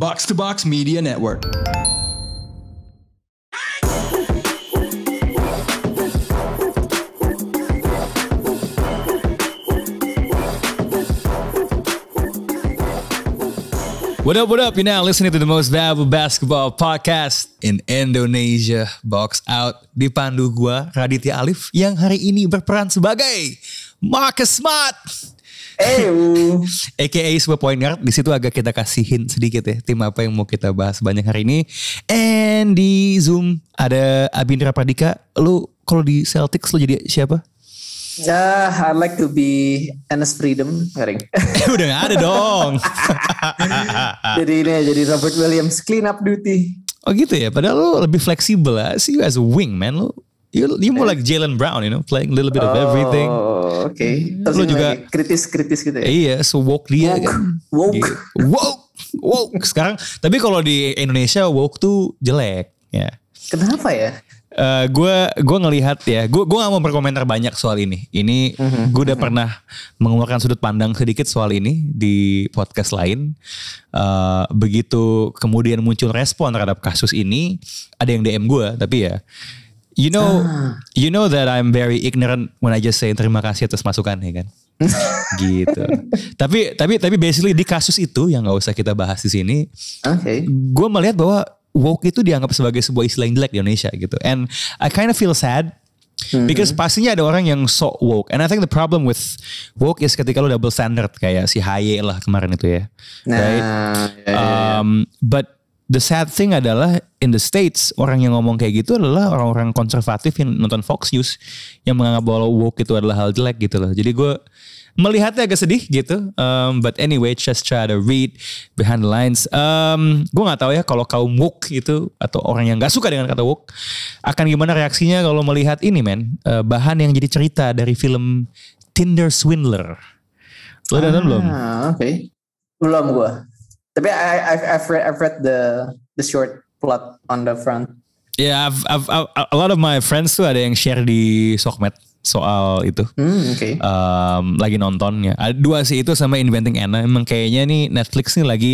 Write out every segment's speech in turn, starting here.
Box to Box Media Network. What up, what up? You're now listening to the most valuable basketball podcast in Indonesia. Box Out dipandu gua Raditya Alif yang hari ini berperan sebagai Marcus Smart. Eh, AKA sebuah point guard. Di situ agak kita kasihin sedikit ya tim apa yang mau kita bahas banyak hari ini. And di Zoom ada Abindra Pradika. Lu kalau di Celtics lu jadi siapa? ya, I like to be Enes Freedom, garing. Eh, udah gak ada dong. jadi ini ya, jadi Robert Williams clean up duty. oh gitu ya. Padahal lu lebih fleksibel lah. See you as a wing man. Lu you, you more like Jalen Brown, you know, playing a little bit of everything. Oh, oke. Terus Lu ini juga- lagi kritis-kritis gitu ya. Iya, so woke dia Woke. kan. Woke. Gitu. Woke. Woke. Sekarang, tapi kalau di Indonesia woke tuh jelek. Ya. Kenapa ya? gue gue ngelihat ya, gue gue gak mau berkomentar banyak soal ini. Ini gue udah pernah mengeluarkan sudut pandang sedikit soal ini di podcast lain. Eh, begitu kemudian muncul respon terhadap kasus ini, ada yang DM gue, tapi ya, you know, you know that I'm very ignorant when I just say terima kasih atas masukan ya kan. gitu. Tapi tapi tapi basically di kasus itu yang nggak usah kita bahas di sini, Oke. gue melihat bahwa woke itu dianggap sebagai sebuah istilah yang jelek di Indonesia gitu. And I kind of feel sad because pastinya ada orang yang so woke. And I think the problem with woke is ketika lo double standard kayak si Haye lah kemarin itu ya. Nah, Right? ya, ya, ya. Um, but the sad thing adalah in the states orang yang ngomong kayak gitu adalah orang-orang konservatif yang nonton Fox News yang menganggap bahwa woke itu adalah hal jelek gitu loh. Jadi gue melihatnya agak sedih gitu. Um, but anyway, just try to read behind the lines. Um, gue nggak tahu ya kalau kaum woke itu atau orang yang nggak suka dengan kata woke akan gimana reaksinya kalau melihat ini men uh, bahan yang jadi cerita dari film Tinder Swindler. Lo udah nonton belum? Ah, oke. Belum gua. Tapi I, I've, I've read, I've read the the short plot on the front. Ya, I've, I've, I've- a lot of my friends tuh ada yang share di Sokmed soal itu. Hmm, oke. Um, lagi nontonnya. Ada dua sih itu sama Inventing Anna. Emang kayaknya nih Netflix nih lagi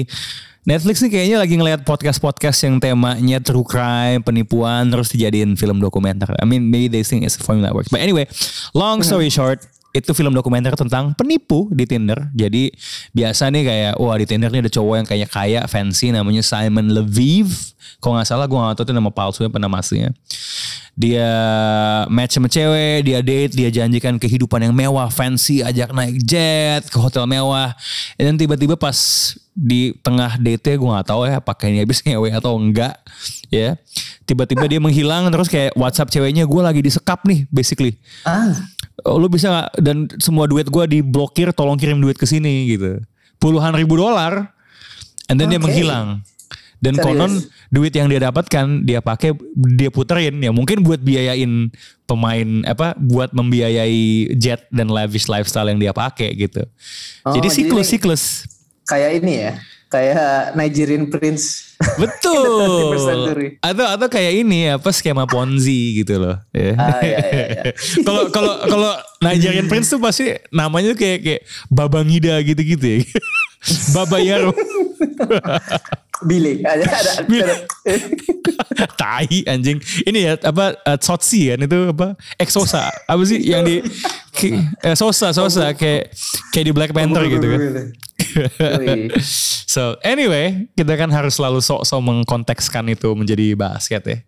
Netflix nih kayaknya lagi ngelihat podcast-podcast yang temanya true crime, penipuan, terus dijadiin film dokumenter. I mean, maybe they think it's a formula that works. But anyway, long story short, itu film dokumenter tentang penipu di Tinder. Jadi biasa nih kayak, wah di Tinder nih ada cowok yang kayak kaya, fancy, namanya Simon Leviev. Kalau nggak salah gue nggak tahu itu nama palsunya apa nama aslinya. Dia match sama cewek, dia date, dia janjikan kehidupan yang mewah, fancy, ajak naik jet ke hotel mewah. Dan tiba-tiba pas di tengah date gue nggak tahu ya apakah ini habis ngewe atau enggak ya. Tiba-tiba dia menghilang terus kayak WhatsApp ceweknya gue lagi disekap nih basically. Ah, lu bisa nggak? Dan semua duit gue diblokir tolong kirim duit ke sini gitu. Puluhan ribu dolar. And then dia Oke. menghilang. Dan Serius? konon duit yang dia dapatkan dia pakai dia puterin. Ya mungkin buat biayain pemain apa buat membiayai jet dan lavish lifestyle yang dia pakai gitu. Oh, jadi siklus siklus kayak ini ya. Kayak Nigerian Prince. betul 21st century. atau atau kayak ini apa skema ponzi gitu loh ya Ah, iya, iya, iya. Kalau kalau kalau Nigerian Prince tuh pasti namanya tuh kayak kayak Babangida gitu-gitu ya. Baba Yaro. Billy. Ada, ada, ada. Tai anjing. Ini ya apa uh, Tsotsi kan itu apa? Exosa. Apa sih yang di ki- eh, Sosa Sosa kayak kayak di Black Panther gitu kan. So anyway, kita kan harus selalu sok-sok mengkontekskan itu menjadi basket ya.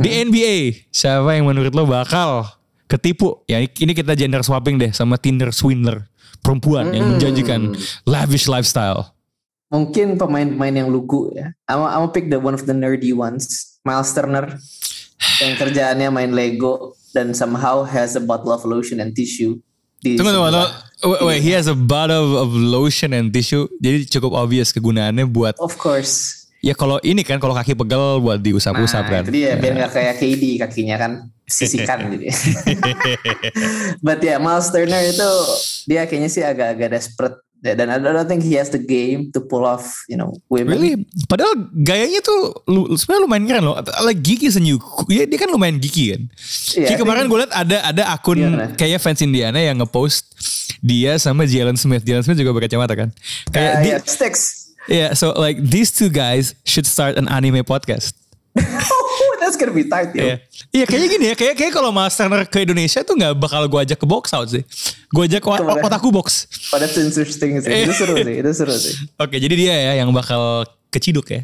Di NBA, siapa yang menurut lo bakal ketipu? Ya ini kita gender swapping deh sama Tinder swindler. Perempuan yang menjanjikan lavish lifestyle. Mungkin pemain-pemain yang lugu ya. I'm, I'm pick the one of the nerdy ones. Miles Turner. Yang kerjaannya main Lego. Dan somehow has a bottle of lotion and tissue. Di Tunggu, tunggu, tunggu. Wait, he has a bottle of lotion and tissue. Jadi cukup obvious kegunaannya buat Of course. ya kalau ini kan kalau kaki pegel buat diusap-usap Nah, kan. itu dia biar nggak kayak KD kakinya kan sisikan gitu. But ya Miles Turner itu dia kayaknya sih agak-agak desperate dan I don't think he has the game to pull off, you know, women. Really? Padahal gayanya tuh lu, sebenarnya lumayan keren loh. Like geeky senyu. Dia, dia kan lumayan geeky kan. Iya, Kayak kemarin gue liat ada ada akun Gimana? kayaknya fans Indiana yang ngepost dia sama Jalen Smith. Jalen Smith juga berkacamata kan. Kayak Uh, yeah, Sticks. Yeah, so like these two guys should start an anime podcast. that's gonna be tight, yo. Iya, Iya, kayaknya gini ya. Kayak kayak kalau Mas Turner ke Indonesia tuh nggak bakal gue ajak ke box out sih. Gue ajak ke o- Ke mana? otaku box. That's interesting sih. Itu seru sih, itu seru sih. Oke, jadi dia ya yang bakal keciduk ya.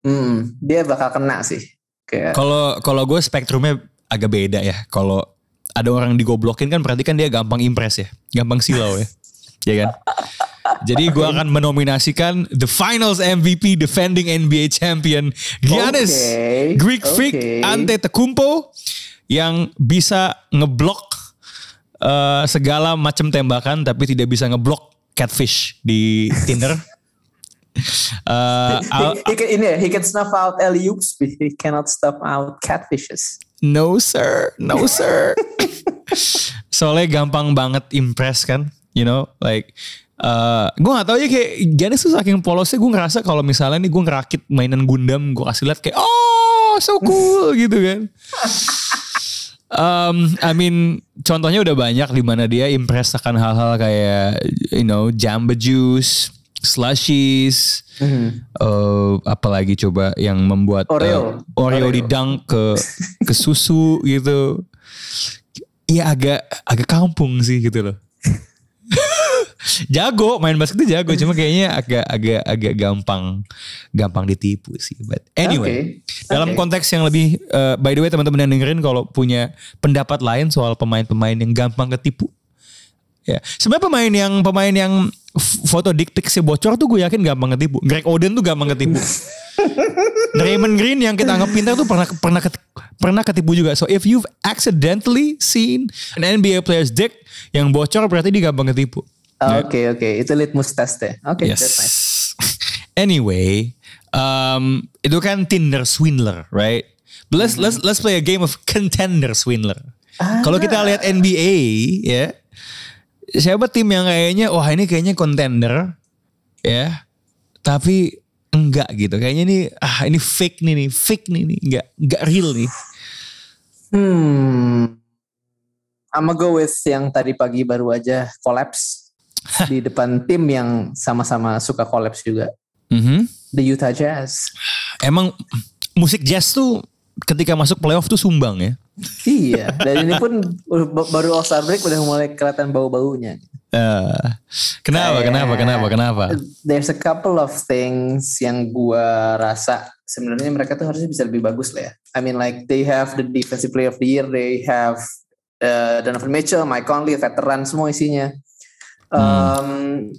Hmm, dia bakal kena sih. Kayak Kalau kalau gue spektrumnya agak beda ya. Kalau ada orang digoblokin kan berarti kan dia gampang impress ya, gampang silau ya, ya kan. Jadi gue akan menominasikan the Finals MVP defending NBA champion Giannis Oke, Greek Freak oke. Antetokounmpo yang bisa ngeblok eh, segala macam tembakan tapi tidak bisa ngeblok catfish di Tinder. Al- he, he can, ini ya, he can snuff out alley oops, but he cannot snuff out catfishes. No sir, no sir. Soalnya gampang banget impress kan, you know, like uh, gue gak tau ya kayak Giannis tuh saking polosnya gue ngerasa kalau misalnya nih gue ngerakit mainan Gundam gue kasih liat kayak oh so cool gitu kan. Um, I mean contohnya udah banyak di mana dia impress akan hal-hal kayak you know Jamba Juice, slushies, eh apalagi coba yang membuat Oreo. eh, Oreo Oreo. didang ke ke susu gitu. Iya agak agak kampung sih gitu loh. Jago main basket tuh jago cuma kayaknya agak agak agak gampang gampang ditipu sih. But anyway, Oke. dalam Oke. konteks yang lebih eh, by the way teman-teman yang dengerin kalau punya pendapat lain soal pemain-pemain yang gampang ketipu Ya, sebenarnya pemain yang pemain yang foto dick picsnya bocor tuh gue yakin gampang ketipu. Greg Oden tuh gampang ketipu. Draymond Green yang kita anggap pintar tuh pernah pernah ket- pernah ketipu juga. So if you've accidentally seen an NBA player's dick yang bocor berarti dia gampang ketipu. Oke oke, itu litmus test ya. Oke, Yes. that's nice. Anyway, um, itu kan Tinder swindler, right? But let's let's let's play a game of contender swindler. Kalau kita lihat NBA, ya, siapa tim yang kayaknya, wah ini kayaknya contender, ya, tapi enggak gitu. Kayaknya ini, ah ini fake nih nih, fake nih nih, enggak enggak real nih. Hmm, I'ma go with yang tadi pagi baru aja collapse di depan tim yang sama-sama suka collapse juga. Mhm. The Utah Jazz. Emang musik jazz tuh ketika masuk playoff tuh sumbang ya. iya, dan ini pun baru All Star break udah mulai kelihatan bau-baunya. Eh, kenapa, kenapa, kenapa, kenapa? There's a couple of things yang gua rasa sebenarnya mereka tuh harusnya bisa lebih bagus lah ya. I mean like they have the defensive player of the year, they have uh, Donovan Mitchell, Mike Conley, veteran semua isinya. Um,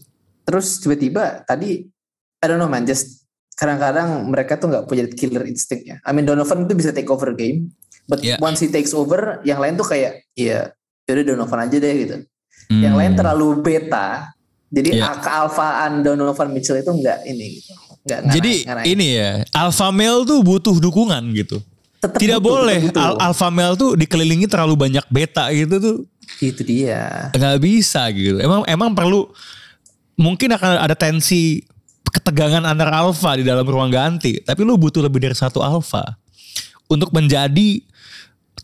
Terus tiba-tiba tadi I don't know man, just kadang-kadang mereka tuh nggak punya killer instinct ya. I mean Donovan itu bisa take over game, but Yeah. once he takes over, yang lain tuh kayak ya udah Donovan aja deh gitu. Yang Hmm. lain terlalu beta. Jadi Iya. kealfaan Donovan Mitchell itu enggak ini gitu. Nggak Jadi nggak ini ya, alpha male tuh butuh dukungan gitu. Tetep Tidak butuh, boleh tetep butuh. al- alpha male tuh dikelilingi terlalu banyak beta gitu tuh itu dia. nggak bisa gitu. Emang emang perlu mungkin akan ada tensi ketegangan antar alpha di dalam ruang ganti, tapi lu butuh lebih dari satu alpha untuk menjadi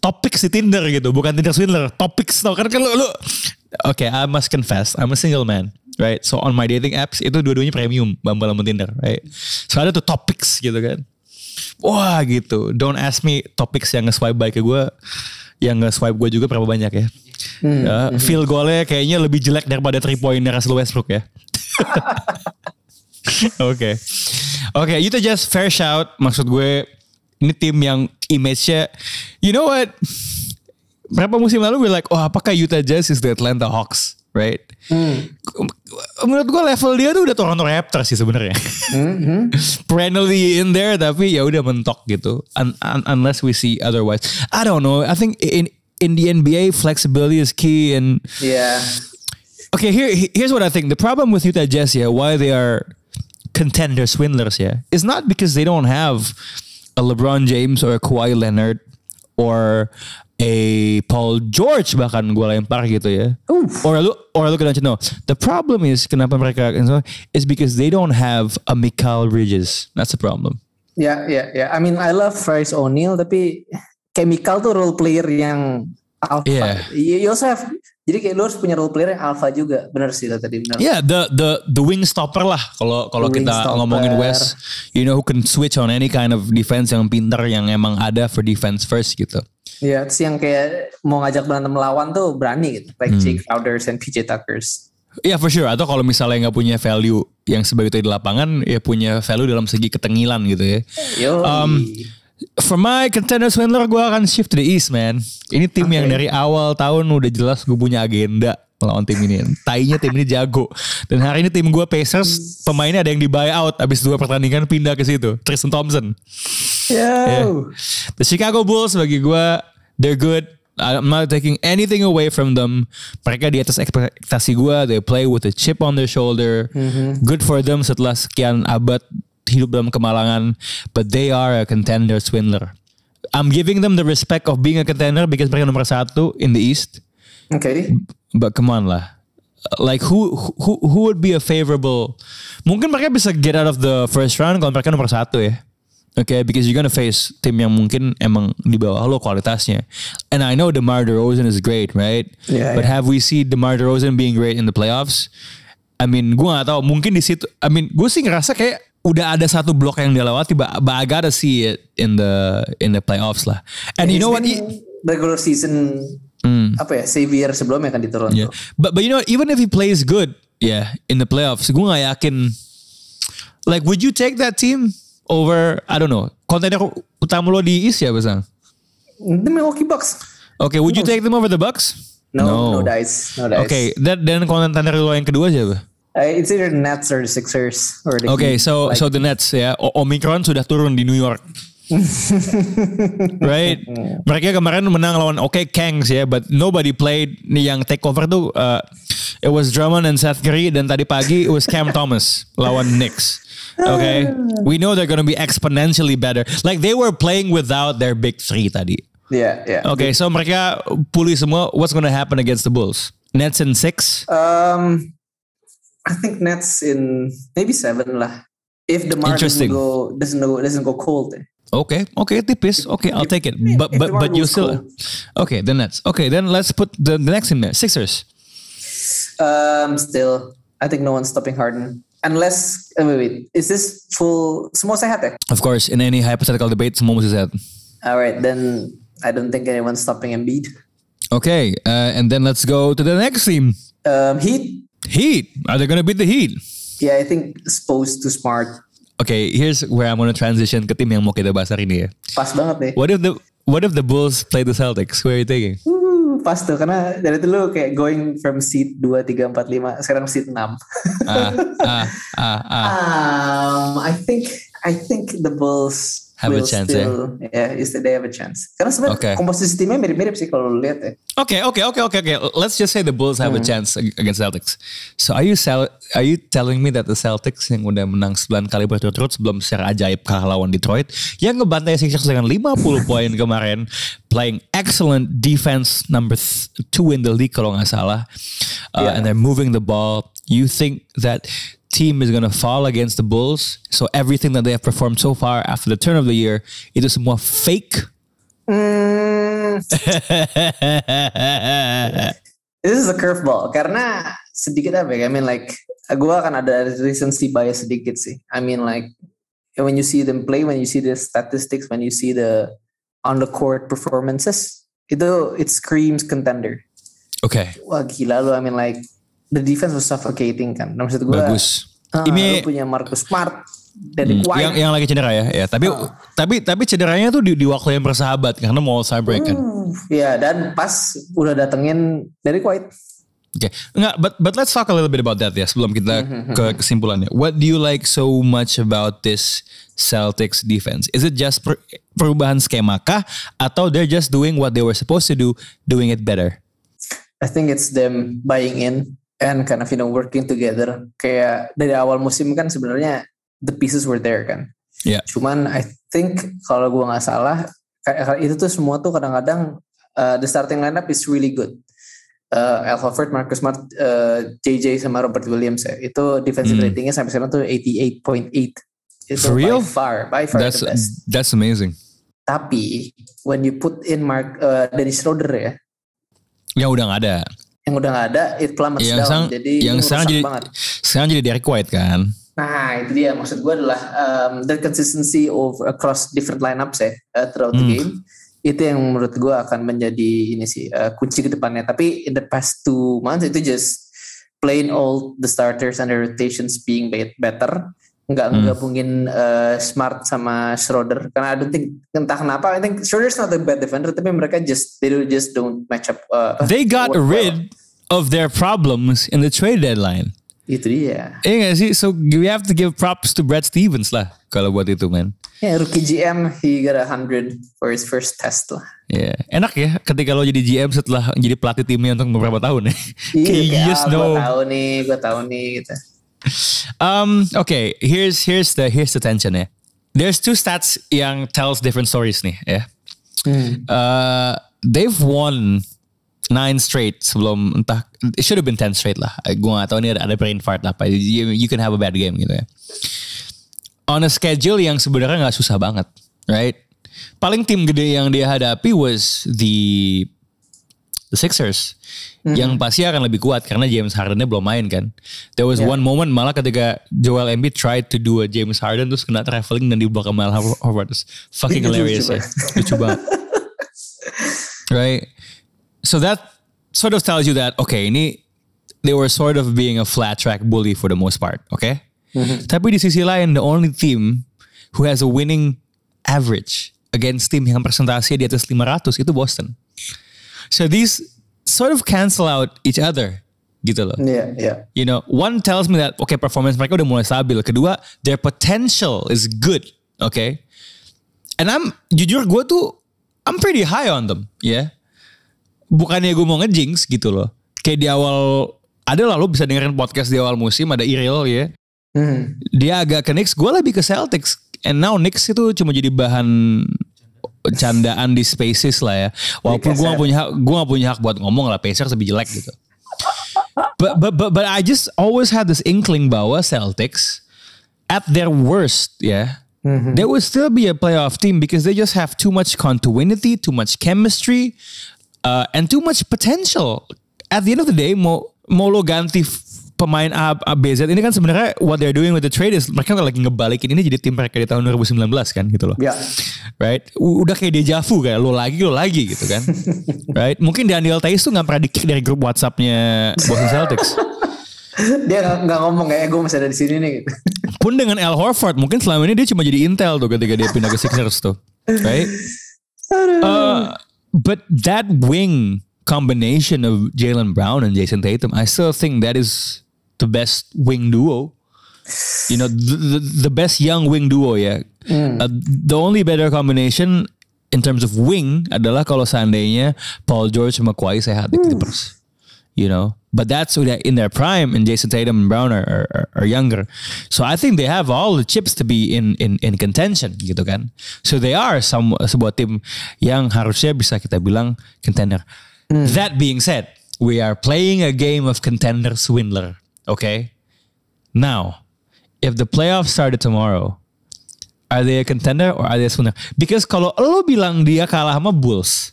topik di Tinder gitu, bukan Tinder swindler, topics tau kan kan lu, lu Oke, I must confess, I'm a single man, right? So on my dating apps itu dua-duanya premium, Bumble sama Tinder, right? So ada tuh topics gitu kan. Wah gitu, don't ask me topics yang nge-swipe baik ke gue, yang nge-swipe gue juga berapa banyak ya. Ya, feel goalnya kayaknya lebih jelek daripada 3 poinnya Russell Westbrook ya. Oke. Oke, Utah Jazz fair shout. Maksud gue ini tim yang image-nya you know what? Berapa musim lalu gue like, oh apakah Utah Jazz is the Atlanta Hawks, right? Menurut gue level dia tuh udah Toronto Raptors sih sebenarnya. Perennially in there tapi ya udah mentok gitu. Un- un- unless we see otherwise. I don't know. I think in in the NBA flexibility is key and yeah, Okay, here here's what I think. The problem with Utah Jazz, yeah, why they are contender swindlers, yeah, is not because they don't have a LeBron James or a Kawhi Leonard or a Paul George bahkan gue lempar gitu ya. Or look or look at no. The problem is kenapa mereka is because they don't have a Mikal Bridges. That's the problem. Yeah, yeah, yeah. I mean, I love Bryce O'Neal, tapi Chemical tuh role player yang alpha. Iya. Also have Jadi kayak lu harus punya role player yang alpha juga. Bener sih lo tadi bener. Yeah, the the the wing stopper lah kalau kalau kita stopper. ngomongin West, you know who can switch on any kind of defense yang pinter yang emang ada for defense first gitu. Iya, terus yang kayak mau ngajak berantem lawan tuh berani gitu. Like Hmm. Jake Crowders and PJ Tuckers. Iya for sure. Atau kalau misalnya nggak punya value yang sebagai di lapangan, ya punya value dalam segi ketengilan gitu ya. Yo. Um, For my contender swindler, gue akan shift to the East, man. Ini tim yang dari awal tahun udah jelas gue punya agenda melawan tim ini. Tainya tim ini jago. Dan hari ini tim gue Pacers, pemainnya ada yang di buyout abis dua pertandingan pindah ke situ. Tristan Thompson. Yo. The Chicago Bulls bagi gue, they're good. I'm not taking anything away from them. Mereka di atas ekspektasi gue. They play with a chip on their shoulder. Good for them setelah sekian abad hidup dalam kemalangan. But they are a contender swindler. I'm giving them the respect of being a contender because mereka nomor satu in the East. Oke. But come on lah. Like who who who would be a favorable? Mungkin mereka bisa get out of the first round kalau mereka nomor satu ya. Okay, because you're gonna face tim yang mungkin emang di bawah lo kualitasnya. And I know DeMar DeRozan is great, right? Yeah, But yeah. have we seen DeMar DeRozan being great in the playoffs? I mean, gue gak tahu. Mungkin di situ. I mean, gue sih ngerasa kayak udah ada satu blok yang dia lewati, but, but I gotta see it in the in the playoffs lah. And you know what? Been Regular season apa ya? Xavier sebelumnya kan di Toronto. Yeah. But but you know what? even if he plays good, yeah, in the playoffs, gue gak yakin. Like, would you take that team over? I don't know. Kontender utama lo di East ya, Basang? The Milwaukee Bucks. Okay, would you take them over the Bucks? No, no, dice, no dice. Okay, dan dan kontender lo yang kedua siapa? Uh, it's either the Nets or the Sixers or the Okay, Heat. so Like, so the Nets ya, O- Omicron sudah turun di New York. right? Mereka kemarin menang lawan oke Kangs ya, but nobody played nih yang take over tuh uh, it was Drummond and Seth Curry dan tadi pagi it was Cam Thomas lawan Knicks. Okay, we know they're gonna be exponentially better. Like they were playing without their big three tadi. yeah, yeah. Okay, so mereka pulih semua. What's gonna happen against the Bulls? Nets in six. Um, I think Nets in maybe seven lah. If the doesn't go doesn't go doesn't go cold. eh. Okay, okay, tipis. Okay, I'll take it. But but but you still okay. Then Nets. Okay, then let's put the, the next in there. Sixers. Um, still, I think no one's stopping Harden unless. Uh, wait, wait. Is this full? Semua sehat ya? Of course, in any hypothetical debate, semua mesti sehat. All right, then I don't think anyone's stopping Embiid. Okay, uh, and then let's go to the next team. Um, Heat. Heat. Are they gonna beat the Heat? Yeah, I think supposed to smart. Okay, here's where I'm gonna transition ke tim yang mau kita bahas hari ini ya. Pas banget deh. What if the What if the Bulls play the Celtics? Who are you taking? Uh, pas tuh karena dari dulu kayak going from seat 2, 3, 4, 5 sekarang seat 6. Ah, ah, ah, ah. um, I think I think the Bulls Have a chance, still, yeah, is they have a chance. Karena sebenarnya Okay. komposisi timnya mirip-mirip sih kalau lihat ya. Okay, okay, okay, okay, okay. Let's just say the Bulls have a chance ag- against Celtics. So are you sell, are you telling me that the Celtics yang udah menang 9 kali berturut-turut sebelum secara ajaib kalah lawan Detroit yang ngebantai Sixers dengan 50 poin kemarin playing excellent defense number 2 in the league kalau nggak salah uh, Yeah. and they're moving the ball you think that team is gonna fall against the Bulls so everything that they have performed so far after the turn of the year it is more fake Hmm, this is a curveball karena sedikit apa ya? I mean like gue akan ada recency bias sedikit sih. I mean like when you see them play, when you see the statistics, when you see the on the court performances, itu it screams contender. Okay. Wah gila lu, I mean like the defense was suffocating kan. Nah, maksud gue, bagus ah, ini lu punya Marcus Smart, Derrick Hmm, yang yang lagi cedera ya, ya. Tapi tapi tapi cederanya tuh di, di waktu yang bersahabat karena mau break kan. ya dan pas udah datengin Derrick White. Oke, enggak. But but let's talk a little bit about that ya sebelum kita ke kesimpulannya. What do you like so much about this Celtics defense? Is it just per- perubahan skema kah atau they're just doing what they were supposed to do, doing it better? I think it's them buying in and kind of you know working together. Kayak dari awal musim kan sebenarnya the pieces were there kan. Ya. Cuman I think kalau gua nggak salah kayak itu tuh semua tuh kadang-kadang uh, the starting lineup is really good. Uh, Al Horford, Marcus Smart, uh, JJ sama Robert Williams ya. Itu defensive Hmm. ratingnya sampai sekarang tuh 88.8. Itu For real? by far, by far That's the best. that's amazing. Tapi when you put in Mark uh, Dennis Schroeder ya, Yang udah nggak ada. Yang udah nggak ada it plummets yang down. sekarang, jadi yang sekarang jadi banget. sekarang jadi Derek White kan. Nah itu dia maksud gue adalah um, the consistency of across different lineups ya uh, throughout the Hmm. game itu yang menurut gue akan menjadi ini sih uh, kunci ke depannya. Tapi in the past two months itu just plain all the starters and the rotations being bet- better. Nggak Hmm. ngegabungin uh, Smart sama Schroeder karena I don't think entah kenapa I think Schroeder's not a bad defender tapi mereka just they do- just don't match up. Uh, They got well. rid of their problems in the trade deadline. Itu dia. Iya gak sih? So we have to give props to Brad Stevens lah kalau buat itu man. Ya rookie GM he got a hundred for his first test lah. Ya, enak ya ketika lo jadi GM setelah jadi pelatih timnya untuk beberapa tahun ya. Iya, Kayak just ah, know. Gue tahu nih, gue tahu nih gitu. Um, okay, here's here's the here's the tension ya. There's two stats yang tells different stories nih ya. Uh, they've won nine straight sebelum entah it should have been ten straight lah. Gue gak tahu ini ada, ada brain fart lah apa. You, you can have a bad game gitu ya. On a schedule yang sebenarnya nggak susah banget, right? Paling tim gede yang dia hadapi was the the Sixers yang pasti akan lebih kuat karena James Hardennya belum main kan. There was Yeah. one moment malah ketika Joel Embiid tried to do a James Harden terus kena traveling dan dibawa ke Mel Howard. Terus fucking hilarious ya. Lucu banget. right? So that sort of tells you that okay ini they were sort of being a flat track bully for the most part, okay? Tapi di sisi lain the only team who has a winning average against tim yang persentase di atas 500 itu Boston. So these sort of cancel out each other gitu loh. Iya, iya. You know, one tells me that okay performance mereka udah mulai stabil. Kedua, their potential is good, okay? And I'm jujur gue tuh I'm pretty high on them, ya. Bukannya gue mau ngejinx gitu loh. Kayak di awal ada lah lo bisa dengerin podcast di awal musim ada Iril ya. Hmm. Dia agak ke Knicks, gue lebih ke Celtics. And now Knicks itu cuma jadi bahan candaan di spaces lah ya. Walaupun gue gak punya hak, gue gak punya hak buat ngomong lah Pacers lebih jelek gitu. But but but but I just always had this inkling bahwa Celtics at their worst, ya, they would still be a playoff team because they just have too much continuity, too much chemistry, uh, and too much potential. At the end of the day, mau mau lo ganti pemain A, A, B, Z ini kan sebenarnya what they're doing with the trade is mereka lagi ngebalikin ini jadi tim mereka di tahun 2019 kan gitu loh. Ya. Right? Udah kayak deja vu kayak lo lagi lo lagi gitu kan. right? Mungkin Daniel Tais tuh nggak pernah di dari grup WhatsAppnya Boston Celtics. Dia nggak ngomong kayak gue masih ada di sini nih gitu. Pun dengan Al Horford mungkin selama ini dia cuma jadi intel tuh ketika dia pindah ke Sixers tuh. Right? Uh, but that wing combination of Jalen Brown and Jason Tatum, I still think that is the best wing duo. You know, the, the, the best young wing duo ya. Uh, the only better combination in terms of wing adalah kalau seandainya Paul George sama Kawhi sehat di Clippers. You know, but that's in their prime, and Jason Tatum and Brown are, are, are younger. So I think they have all the chips to be in in in contention, gitu kan. So they are some sebuah tim yang harusnya bisa kita bilang contender. That being said, we are playing a game of contender swindler. Okay. Now, if the playoffs started tomorrow, are they a contender or are they a swindler? Because kalau lo bilang dia kalah sama Bulls,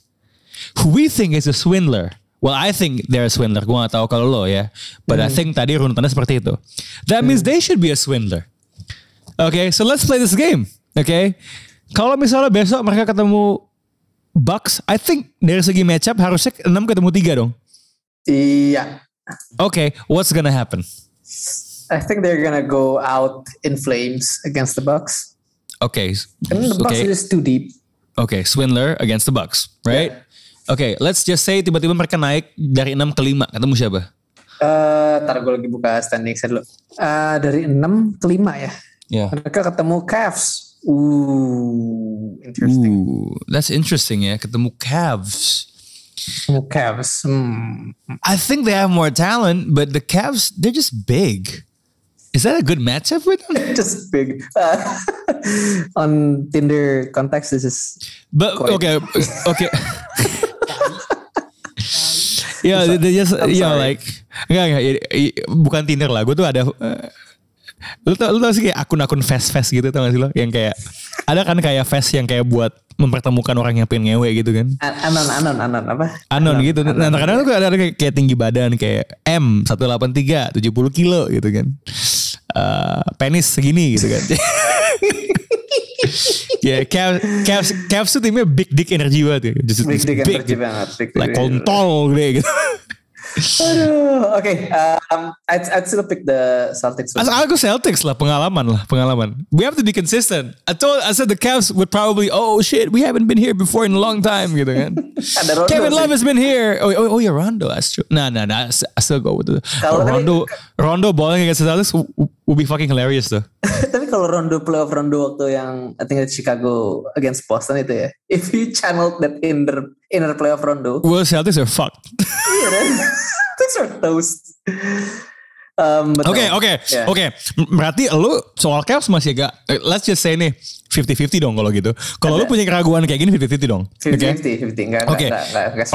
who we think is a swindler. Well, I think they're a swindler. Gue gak tahu kalau lo ya. But I think tadi runutannya seperti itu. That means they should be a swindler. Okay, so let's play this game. Okay. Kalau misalnya besok mereka ketemu Bucks, I think dari segi matchup harusnya 6 ketemu 3 dong. Iya. Okay, what's gonna happen? I think they're gonna go out in flames against the Bucks. Okay. Karena the Bucks Okay. is too deep. Okay, Swindler against the Bucks, right? Okay, let's just say tiba-tiba mereka naik dari 6 ke 5. Ketemu siapa? Eh, ntar gue lagi buka standing set dulu. Eh, dari 6 ke 5 ya. Yeah. Mereka ketemu Cavs. Ooh, interesting. Ooh, that's interesting ya. Ketemu Cavs. Ketemu Cavs. Hmm. I think they have more talent, but the Cavs, they're just big. Is that a good matchup with them? Just big. Uh, on Tinder context, this is But Quite. okay, okay. yeah, they, they just I'm yeah sorry. like enggak enggak bukan Tinder lah. Gue tuh ada eh, lu tau, lu tau sih kayak akun-akun fast fast gitu tau gak sih lo yang kayak ada kan kayak fast yang kayak buat mempertemukan orang yang pengen ngewe gitu kan. An- Anon, anon, anon apa? Anon gitu. Nah, kadang-kadang tuh ada kayak, kayak tinggi badan kayak M 183 70 kilo gitu kan. Eh, penis segini gitu kan. ya, Cavs, Cavs, Cavs tuh timnya big dick energy banget ya. Just, Big dick big, energy banget. Big Like kontol gede gitu. Aduh, oke. um, I'd, I'd still pick the Celtics. As aku Celtics lah, pengalaman lah, pengalaman. We have to be consistent. I told, I said the Cavs would probably, oh shit, we haven't been here before in a long time gitu kan. Rondo Kevin sih. Love has been here. Oh, oh, oh yeah, Rondo, that's true. Nah, nah, nah, I still go with the tapi- Rondo. Rondo balling against the Celtics will be fucking hilarious though. Tapi kalau Rondo playoff Rondo waktu yang I think Chicago against Boston itu ya. If you channeled that inner inner playoff Rondo, Well, Celtics are fucked. iya kan? Things are toast. Oke, oke, oke. Berarti lu soal Cavs masih agak, eh, let's just say nih, 50-50 dong kalau gitu. Kalau lu punya keraguan kayak gini 50-50 dong. Oke. 50-50, 50. Enggak, Oke.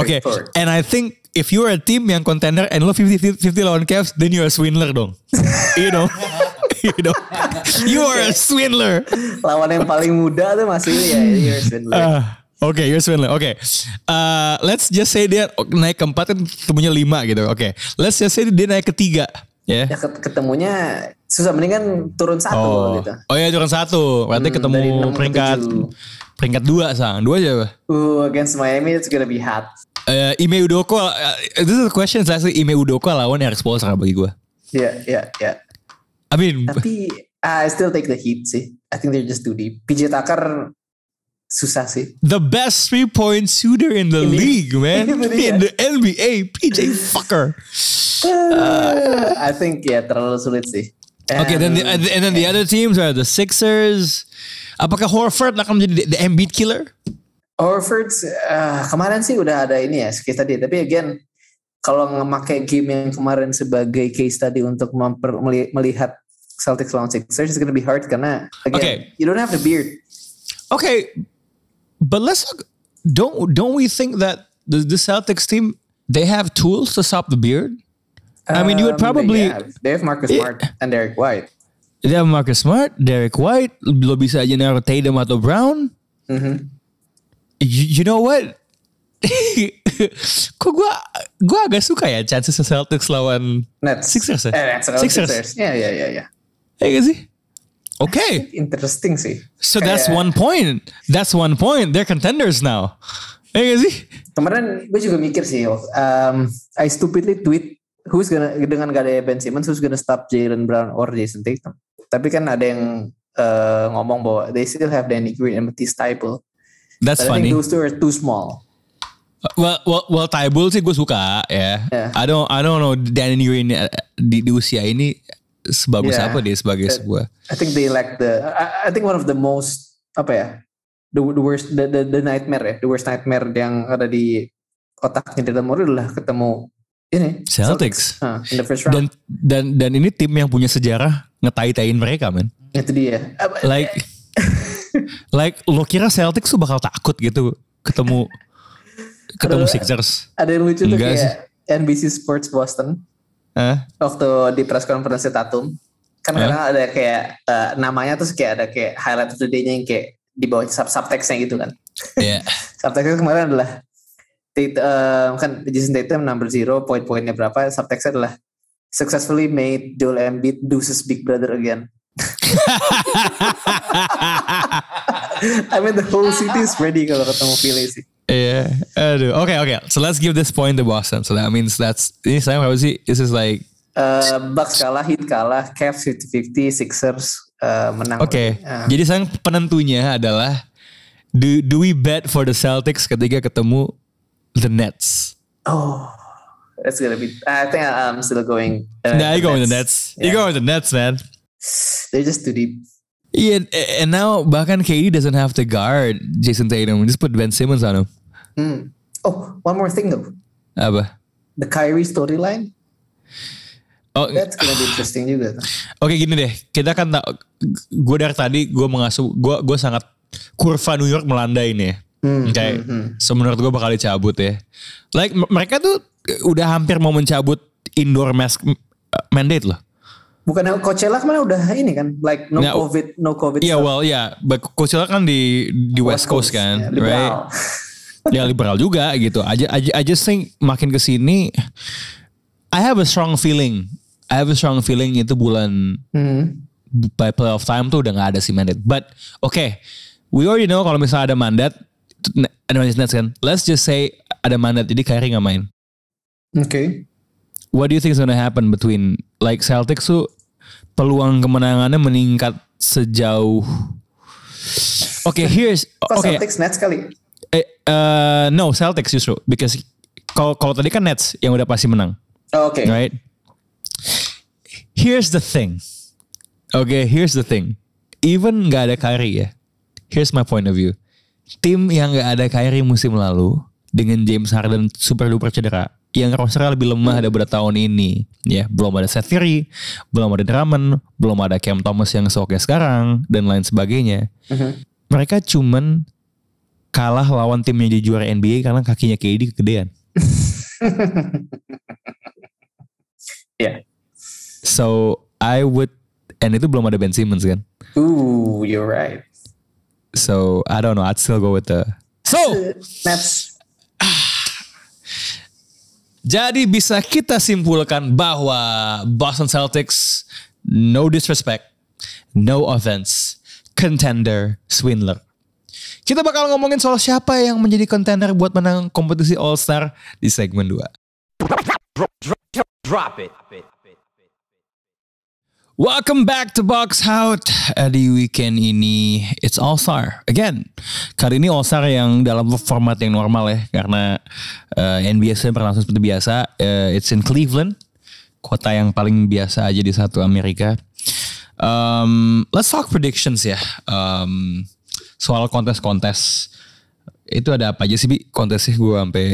Oke. And I think if you're a team yang contender and lo 50-50 lawan Cavs, then you're a swindler dong. you know. you know. You are a swindler. Lawan yang paling muda tuh masih ya, you're Swindler. Ah, Oke, you're swindler. Oke. Uh, let's just say dia naik ke empat kan ketemunya lima gitu. Oke. Let's just say dia naik ke tiga. Ya. ya ket- ketemunya susah mendingan turun satu Oh. gitu. oh ya turun satu. Berarti Hmm, ketemu peringkat peringkat dua sang. Dua aja. Uh, against Miami it's gonna be hot. Uh, Ime Udoko, uh, this is a question is actually Ime Udoko lawan Eric Spoelstra bagi gue. Ya, ya, ya. I mean, Tapi I still take the Heat sih. I think they're just too deep. PJ Tucker susah sih. the best three point shooter in the In the- league, man. In the NBA, PJ Fucker. I think ya terlalu sulit sih. Okay, then the, And- and then the other teams are the Sixers. Apakah Horford akan menjadi the, the Embiid killer? Horford eh, kemarin sih udah ada ini ya case tadi tapi again kalau ngemakai game yang kemarin sebagai case tadi untuk memper- meli- melihat Celtics lawan Sixers it's gonna be hard karena again Okay. you don't have the beard. Okay, but let's look, don't don't we think that the, the Celtics team they have tools to stop the beard? I mean, you would Um, probably they have, they have Marcus Yeah. Smart and Derek White. they have Marcus Smart, Derek White, lo bisa aja naruh Tatum atau Brown. Mhm. You, you know what? Kok gua gua agak suka ya chances Celtics lawan Nets. Sixers ya? Eh, Nets, Sixers. Sixers. Ya, ya, ya, ya. Ya gak sih? Okay. Interesting sih. So that's Kayak- one point. That's one point. They're contenders now. Ya gak sih? Kemarin gue juga mikir sih, um, I stupidly tweet who's gonna dengan gak ada Ben Simmons, who's gonna stop Jalen Brown or Jason Tatum. Tapi kan ada yang uh, ngomong bahwa they still have Danny Green and Matisse Thybulle. That's But I funny. think those two are too small. Well, well, well Tybull sih gue suka ya. Yeah. I don't, I don't know Danny Green uh, di, di usia ini sebagus Yeah. apa dia sebagai Uh, sebuah. I think they lack the. I, I think one of the most apa ya, the, the worst, the, the, the nightmare ya, the worst nightmare yang ada di otaknya Dylan Morey adalah ketemu ini Celtics. Ah, in the first round. Dan dan dan ini tim yang punya sejarah ngetai-tain mereka, men. Itu dia. Like, like lo kira Celtics tuh bakal takut gitu ketemu ketemu. Sixers? ada yang lucu tuh kayak NBC Sports Boston Hah? waktu di press conference Tatum kan Hah? kadang ada kayak eh, namanya terus kayak ada kayak highlight of the day-nya yang kayak di bawah sub subtextnya gitu kan. Iya. Subtextnya kemarin adalah eh, kan Jason Tatum number zero poin-poinnya berapa subtextnya adalah successfully made Joel Embiid Deuce's big brother again. I mean the whole city is ready kalau ketemu Philly sih. Iya, aduh. Oke oke. So let's give this point to Boston. So that means that's ini saya apa sih? This is like Eh, Bucks kalah, Heat kalah, Cavs 50-50, Sixers eh, menang. Oke. Eh, Jadi sayang penentunya adalah do do we bet for the Celtics ketika ketemu the Nets? Oh, that's gonna be. I think I'm still going. uh, nah, you go with the Nets. You Yeah. go with the Nets, man. They're just too deep. Yeah, and now bahkan KD doesn't have to guard Jason Tatum. Just put Ben Simmons on him. Hmm. Oh, one more thing though. Apa? The Kyrie storyline. Oh, That's gonna be interesting juga. Oke gini deh, kita kan tak, gue dari tadi gue mengasuh, gue gue sangat kurva New York melandai nih. Hmm, Oke, hmm, hmm. so menurut gue bakal dicabut ya. Like mereka tuh udah hampir mau mencabut indoor mask mandate loh. Bukan Coachella ke mana udah ini kan, like no Nah, covid, no covid. Iya stuff. well ya, yeah. Coachella kan di di West Coast kan, ya, liberal. right? Ya liberal juga gitu. Aja aja I just think makin ke sini I have a strong feeling. I have a strong feeling itu bulan Hmm. by playoff time tuh udah nggak ada sih mandat. But okay, we already know kalau misalnya ada mandat, ada mandat Nets kan. Let's just say ada mandat jadi Kyrie nggak main. Oke. What do you think is gonna happen between like Celtics tuh peluang kemenangannya meningkat sejauh Oke, here's Kok oke. Celtics Nets kali? Eh, eh, no, Celtics justru because kalau kalau tadi kan Nets yang udah pasti menang, Oh, Oke. right? Here's the thing. Oke, here's the thing. Even nggak ada Kyrie ya. Here's my point of view. Tim yang nggak ada Kyrie musim lalu dengan James Harden super duper cedera, yang rosternya lebih lemah daripada tahun ini. Ya, belum ada Seth Curry, belum ada Drummond, belum ada Cam Thomas yang seoke sekarang dan lain sebagainya. Mhm. Mereka cuman kalah lawan tim yang jadi juara NBA karena kakinya KD kegedean. Ya. So I would and itu belum ada Ben Simmons kan. Ooh, you're right. So I don't know. I'd still go with the. So Nets. jadi bisa kita simpulkan bahwa Boston Celtics no disrespect, no offense, contender, swindler. Kita bakal ngomongin soal siapa yang menjadi contender buat menang kompetisi All Star di segmen 2. Drop it. Welcome back to Box Out Eh, di weekend ini it's All Star again. Kali ini All Star yang dalam format yang normal ya karena eh, NBA sudah berlangsung seperti biasa. Eh, it's in Cleveland, kota yang paling biasa aja di satu Amerika. Um, let's talk predictions ya. Um, soal kontes-kontes itu ada apa aja sih bi kontesnya gue sampai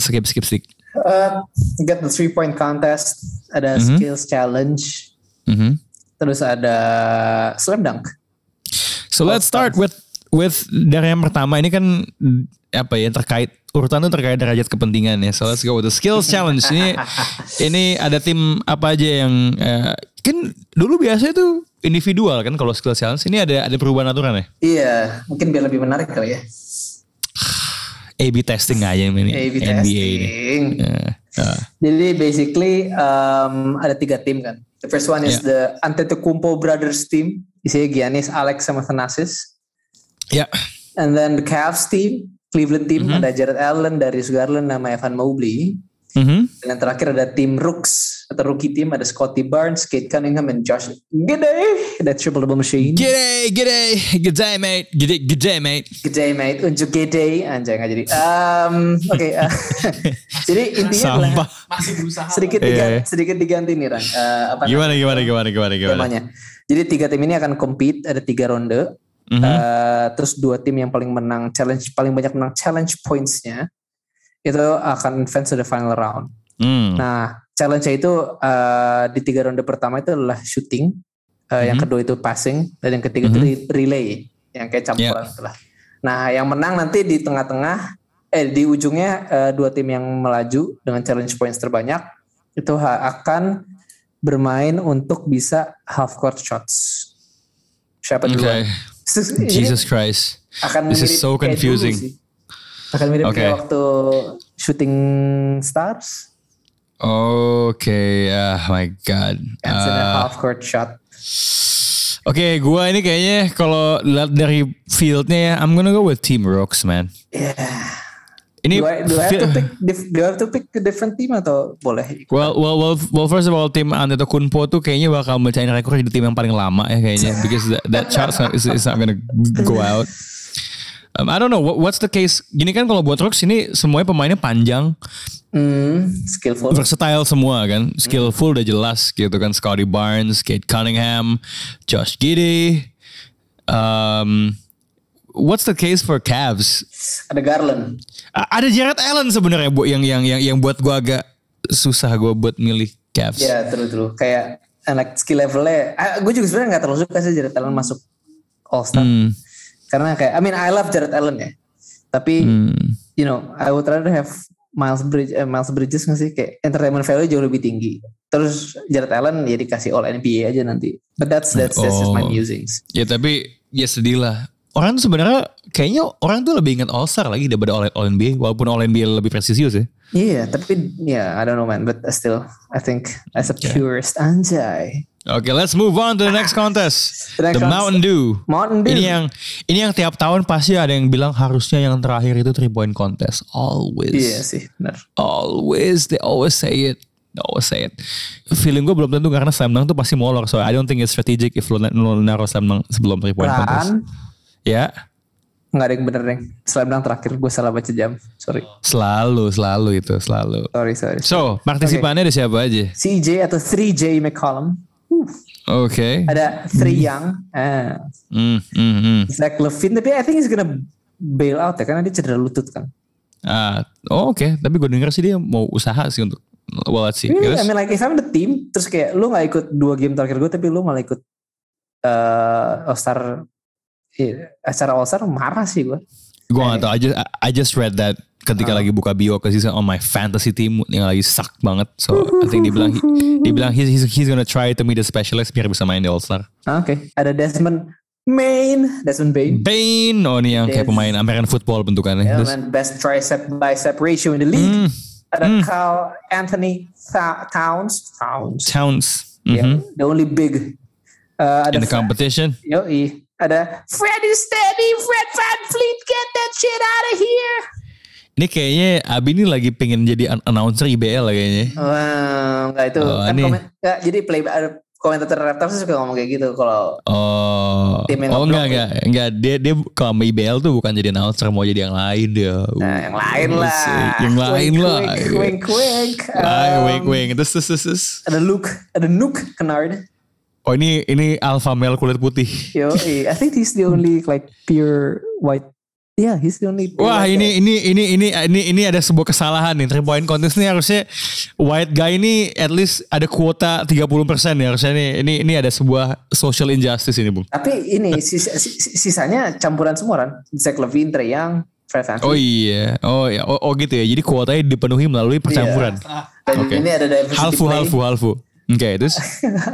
skip skip skip. Uh, got the three point contest. Ada Mhm. skills challenge. Mhm. Terus ada slam dunk. So let's start with with dari yang pertama ini kan apa ya terkait urutan itu terkait derajat kepentingan ya. So let's go with the skills challenge ini ini ada tim apa aja yang eh, kan dulu biasanya tuh individual kan kalau skills challenge ini ada ada perubahan aturan ya. Iya, mungkin biar lebih menarik kali ya. A/B testing aja ini A/B NBA ini. testing. Eh, eh. Jadi basically um, ada tiga tim kan. The first one is the Antetokounmpo brothers team. Isinya Giannis, Alex, sama Thanasis. Ya, And then the Cavs team, Cleveland team, Mhm. ada Jared Allen, Darius Garland, nama Evan Mobley. Mhm. Dan yang terakhir ada tim Rooks atau rookie team ada Scotty Barnes, Kate Cunningham, dan Josh Gidey. That triple double machine. G'day, g'day, g'day mate, g'day, g'day mate. Gede mate, unjuk gede, anjay nggak jadi. Um, Oke, uh, jadi intinya adalah Sampah. sedikit Iya, diganti, iya. sedikit diganti nih Ran. Uh, apa Gimana gimana gimana gimana gimana. temanya? Jadi tiga tim ini akan compete, ada tiga ronde. Mhm. Uh, terus dua tim yang paling menang challenge, paling banyak menang challenge points-nya itu akan advance to the final round. Hmm. Nah, challenge-nya itu uh, di tiga ronde pertama itu adalah shooting, uh, yang Mhm. kedua itu passing, dan yang ketiga itu Mhm. re- relay, yang kayak campuran itulah. Nah, yang menang nanti di tengah-tengah, eh di ujungnya uh, dua tim yang melaju dengan challenge points terbanyak itu akan bermain untuk bisa half court shots. Siapa Oke. duluan? Jesus Christ. akan This is so confusing. Akan mirip Oke. kayak waktu shooting stars. Oke, ah my god. That's a Ah, half court shot. Oke, gua ini kayaknya kalau lihat dari fieldnya ya, I'm gonna go with Team Rocks, man. Yeah. Ini do, I, do I have to pick do I have to pick a different team atau boleh? Well, well, well, well, first of all, tim Antetokounmpo tuh kayaknya bakal mecahin rekor jadi tim yang paling lama ya kayaknya, because that, that shot is, is not gonna go out. Um, I don't know, what, what's the case? Gini kan kalau buat Rocks ini semuanya pemainnya panjang, Hmm, skillful. versatile semua kan, skillful udah jelas gitu kan, Scotty Barnes, Kate Cunningham, Josh Giddey. Um, what's the case for Cavs? Ada Garland. A- ada Jared Allen sebenarnya bu yang yang yang yang buat gua agak susah gua buat milih Cavs. Ya, terus terus kayak anak skill levelnya. Ah, gue juga sebenarnya nggak terlalu suka sih Jared Allen masuk All Star. Hmm, Karena kayak, I mean I love Jared Allen ya. Tapi hmm. you know, I would rather have Miles Bridges, eh, Miles Bridges nggak sih kayak entertainment value jauh lebih tinggi. Terus Jared Allen ya dikasih All NBA aja nanti. But that's that's, that's just my Oh. musings. Ya tapi ya sedih lah. Orang tuh sebenarnya kayaknya orang tuh lebih ingat All Star lagi daripada All, All NBA walaupun All NBA lebih presisius ya. Iya, tapi ya I don't know man, but still I think as a purist anjay. Oke, let's move on to the next contest. The next the contest. Mountain Dew. Mountain Dew. Ini yang ini yang tiap tahun pasti ada yang bilang harusnya yang terakhir itu three point contest. Always. Iya sih, benar. Always they always say it. They always say it. Feeling gue belum tentu karena slam dunk tuh pasti molor. So I don't think it's strategic if lo, lo naruh slam dunk sebelum three point contest. Kan Ya, nggak ada yang bener deh. Slam dunk terakhir gue salah baca jam. Sorry, selalu selalu itu selalu. sorry, sorry. So, partisipannya ada siapa aja? CJ atau 3J McCollum. Oke. Ada 3 Young. Ah. Hmm, hmm, hmm. Zach Levine. Tapi I think he's gonna bail out ya. Karena dia cedera lutut kan. Ah, oh, oke. Tapi gue denger sih dia mau usaha sih untuk well let's see. Really, Terus? I mean like if I'm the team. Terus kayak lu gak ikut dua game terakhir gue. Tapi lu malah ikut uh, All Star. Iya, acara All Star marah sih gue. Gue gak tau. I just, I just read that ketika lagi buka bio ke season on my fantasy team yang lagi suck banget. So I think dia bilang dia bilang he's, he's, he's gonna try to meet the specialist biar bisa main di All Star. Ah, Oke. Ada Desmond Main. Desmond Bain. Bane, oh ini yang kayak pemain American football bentukannya. Yeah, Terus, man, best tricep bicep ratio in the league. hmm, Ada Carl Anthony Tha- Towns. Towns. Towns. Yeah, Mhm. the only big. Uh, ada In the competition. Yoi. Ada Freddy Steady, Fred Van Fleet, get that shit out of here. Ini kayaknya Abi ini lagi pengen jadi an- announcer IBL lah kayaknya. Wah, enggak itu Oh, kan komen, enggak, jadi play komentator Raptors suka ngomong kayak gitu kalau Oh, Tim yang oh enggak enggak enggak dia dia kalau IBL tuh bukan jadi announcer mau jadi yang lain dia. nah, yang lain Uh, lah. Yang lain Wink, lah. Wink, wink, wink. Um, wink wink terus terus. terus. Ada Luke, ada Nuke Kennard. Oh ini ini alpha male kulit putih. Yo, I think he's the only like pure white. Yeah, he's the only. pure Wah white ini ini ini ini ini ini ada sebuah kesalahan nih. Three point contest nih harusnya white guy ini at least ada kuota 30% ya harusnya nih. Ini ini ada sebuah social injustice ini, Bung. Tapi ini sis- sisanya campuran semua kan. Zach Levine, Trey Young, Fred. Oh iya. Oh ya. Oh, oh gitu ya. Jadi kuotanya dipenuhi melalui percampuran. Dan Oke. ini ada diversity Halfu play. halfu halfu. Oke, terus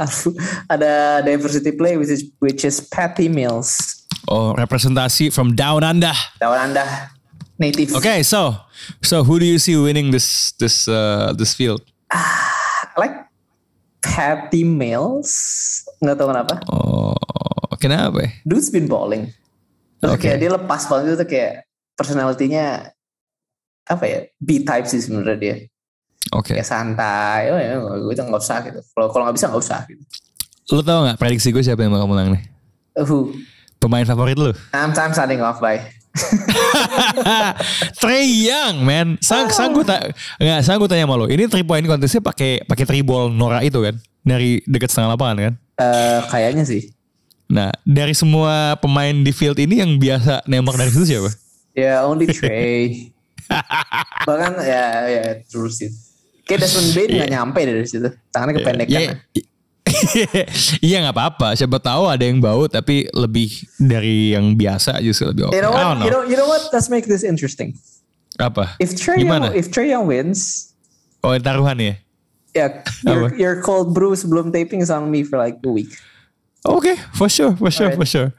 ada diversity play which is which is Patty Mills. oh representasi from down under. Tawan Anda native. Okay, so so who do you see winning this this uh, this field? I like Patty Mills. Nggak tahu kenapa. Oh, kenapa? Dude's been balling. Terus Oke. kayak dia lepas banget itu kayak personalitinya apa ya B-type sih sebenarnya dia. Oke. Kayak santai. Oh ya gue itu nggak usah gitu. Kalau kalau nggak bisa nggak usah gitu. Lu tau gak prediksi gue siapa yang bakal menang nih? Uh, Who? Pemain favorit lu? I'm time starting off by. Trey Young, man. Sang sang gue tak nggak sang gue tanya sama lo. Ini three point contestnya pakai pakai three ball Nora itu kan? Dari dekat setengah lapangan kan? Eh, kayaknya sih. Nah, dari semua pemain di field ini yang biasa nembak dari situ siapa? Ya only Trey. Bahkan ya ya terus sih. Kayak Desmond Bain nggak nyampe dari situ. Tangannya kependekan. Ya, Iya nggak apa-apa. Siapa tahu ada yang bau tapi lebih dari yang biasa justru lebih oke. You know what? know. You know, you know what? Let's make this interesting. Apa? If Trey Gimana? Young, if Trey Young wins, Oh taruhan ya? ya your, Apa? your cold brew sebelum taping is on me for like a week. Oke, for sure, for sure, for sure.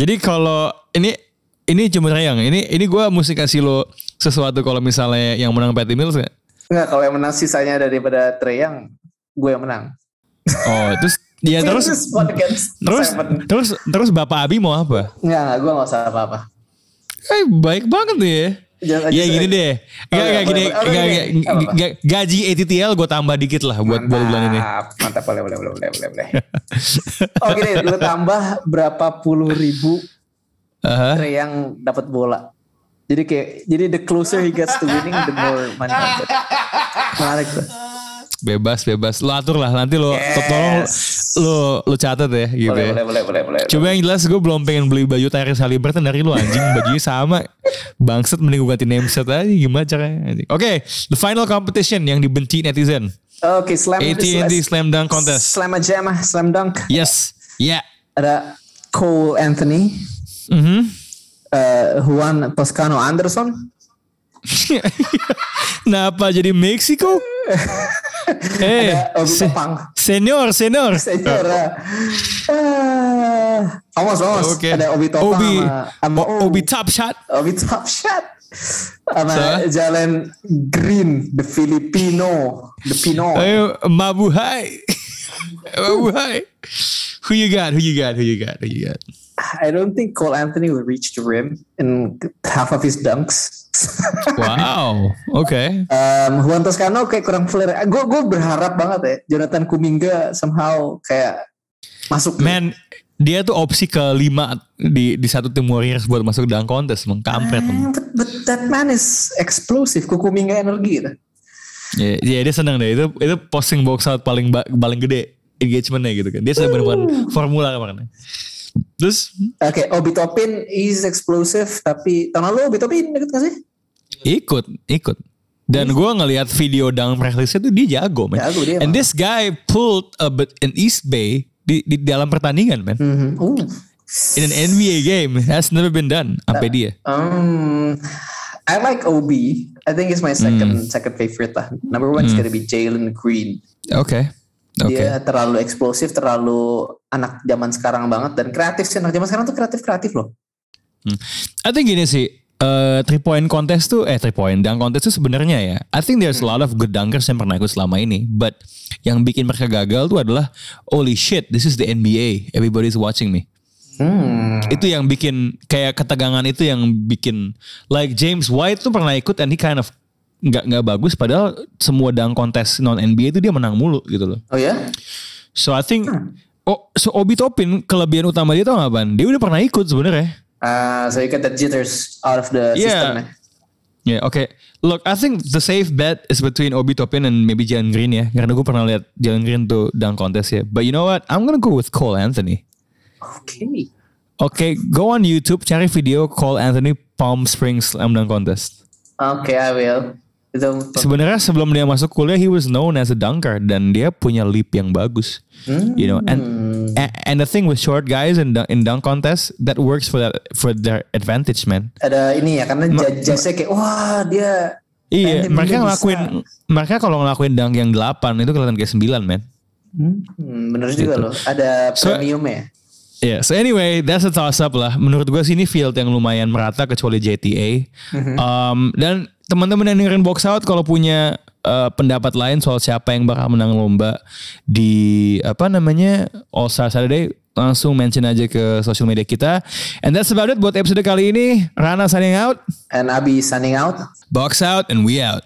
Jadi kalau ini ini cuma Trey Young. Ini ini gue mesti kasih lo sesuatu kalau misalnya yang menang Patty Mills nggak? Enggak, kalau yang menang sisanya daripada Trey Young, gue yang menang. Oh, terus ya terus terus seven. terus terus Bapak Abi mau apa? Enggak, enggak, gue gak usah apa-apa. Eh baik banget nih ya. Jangan- Ya gini deh. Enggak enggak gini. Enggak, Oke, enggak, oke. Apa-apa. enggak, gaji ATTL gue tambah dikit lah buat bulan ini. Mantap, boleh, boleh, boleh, boleh, boleh. Oke deh, lu tambah berapa puluh ribu Aha. Trey yang dapat bola. Jadi kayak, jadi the closer he gets to winning, the more money. Menarik tuh. Bebas bebas. Lo atur lah nanti lo Yes. tolong lo lo catat ya gitu Boleh, ya. boleh, boleh, boleh, boleh. Coba yang jelas gue belum pengen beli baju Tyrese Haliburton dari lu anjing bajunya sama. Bangsat mending gue ganti nameset aja gimana caranya. Oke, the final competition yang dibenci netizen. Oke, slam AT&T Slam Dunk Contest. Slam jam, slam dunk. Yes. Yeah. Ada Cole Anthony, Mhm. Eh, Juan Toscano Anderson, Kenapa jadi Meksiko? eh, Obi se- senior, senior. Senior. Ah, Vamos, vamos. Oke. Ada Obi Topang Obi, sama, sama Obi Top Shot. Obi Top Shot. Sama So? Jalan Green, the Filipino, the Pino. Ayo, Mabuhay. Who you got? Who you got? Who you got? Who you got? I don't think Cole Anthony will reach the rim in half of his dunks. Wow. Oke. um, Juan Toscano kayak kurang flare. Gue gue berharap banget ya Jonathan Kuminga somehow kayak masuk. Man, dia tuh opsi kelima di di satu tim Warriors buat masuk dalam kontes, emang kampret. emang. But, but that man is explosive. Kuminga energi gitu. Ya, ya, dia seneng deh. Itu itu posting box out paling paling gede engagementnya gitu kan. Dia sudah menemukan formula kemarin. Terus Oke, Obi Topin is explosive tapi tahun lalu Obi Topin deket gak sih? ikut, ikut. Dan gue ngelihat video down practice tuh dia jago, man. Jago dia, And this guy pulled a bit in East Bay di, di dalam pertandingan, man. Mhm. Uh. In an NBA game, has never been done sampai dia. Um, I like Obi. I think it's my second Hmm. second favorite lah. Number one is gonna be Jalen Green. Oke. Oke. Dia terlalu eksplosif, terlalu anak zaman sekarang banget dan kreatif sih. Anak zaman sekarang tuh kreatif kreatif loh. I think gini sih, eh three point contest tuh, eh three point dunk contest tuh sebenarnya ya, I think there's a lot of good dunkers yang pernah ikut selama ini, but yang bikin mereka gagal tuh adalah, holy shit, this is the NBA, everybody's watching me. Hmm. Itu yang bikin kayak ketegangan itu yang bikin, like James White tuh pernah ikut and he kind of nggak nggak bagus, padahal semua dunk contest non NBA itu dia menang mulu gitu loh. Oh ya? So I think, oh, so Obi Topin kelebihan utama dia gak Ban? Dia udah pernah ikut sebenarnya. Ah, so you get the jitters out of the Yeah. system. ya. Yeah, okay. Look, I think the safe bet is between Obi Toppin and maybe Jalen Green ya. Karena gue pernah lihat Jalen Green tuh dunk contest ya. But you know what? I'm gonna go with Cole Anthony. Oke. Oke, go on YouTube cari video Cole Anthony Palm Springs Slam Dunk Contest. Oke, I will. Sebenarnya sebelum dia masuk kuliah, he was known as a dunker dan dia punya leap yang bagus. You know, and a- and the thing with short guys in dunk, in dunk contest that works for that for their advantage, man. ada ini ya karena jajasnya kayak wah dia Iya, mereka bisa. ngelakuin mereka kalau ngelakuin dunk yang 8 itu kelihatan kayak 9, man. hmm, bener juga loh. Ada So- premiumnya. Yeah, so anyway, that's a toss up lah. Menurut gue sih ini field yang lumayan merata kecuali JTA. Um, dan teman-teman yang dengerin box out kalau punya uh, pendapat lain soal siapa yang bakal menang lomba di apa namanya All Star Saturday langsung mention aja ke social media kita. And that's about it buat episode kali ini. Rana signing out. And Abi signing out. Box out and we out.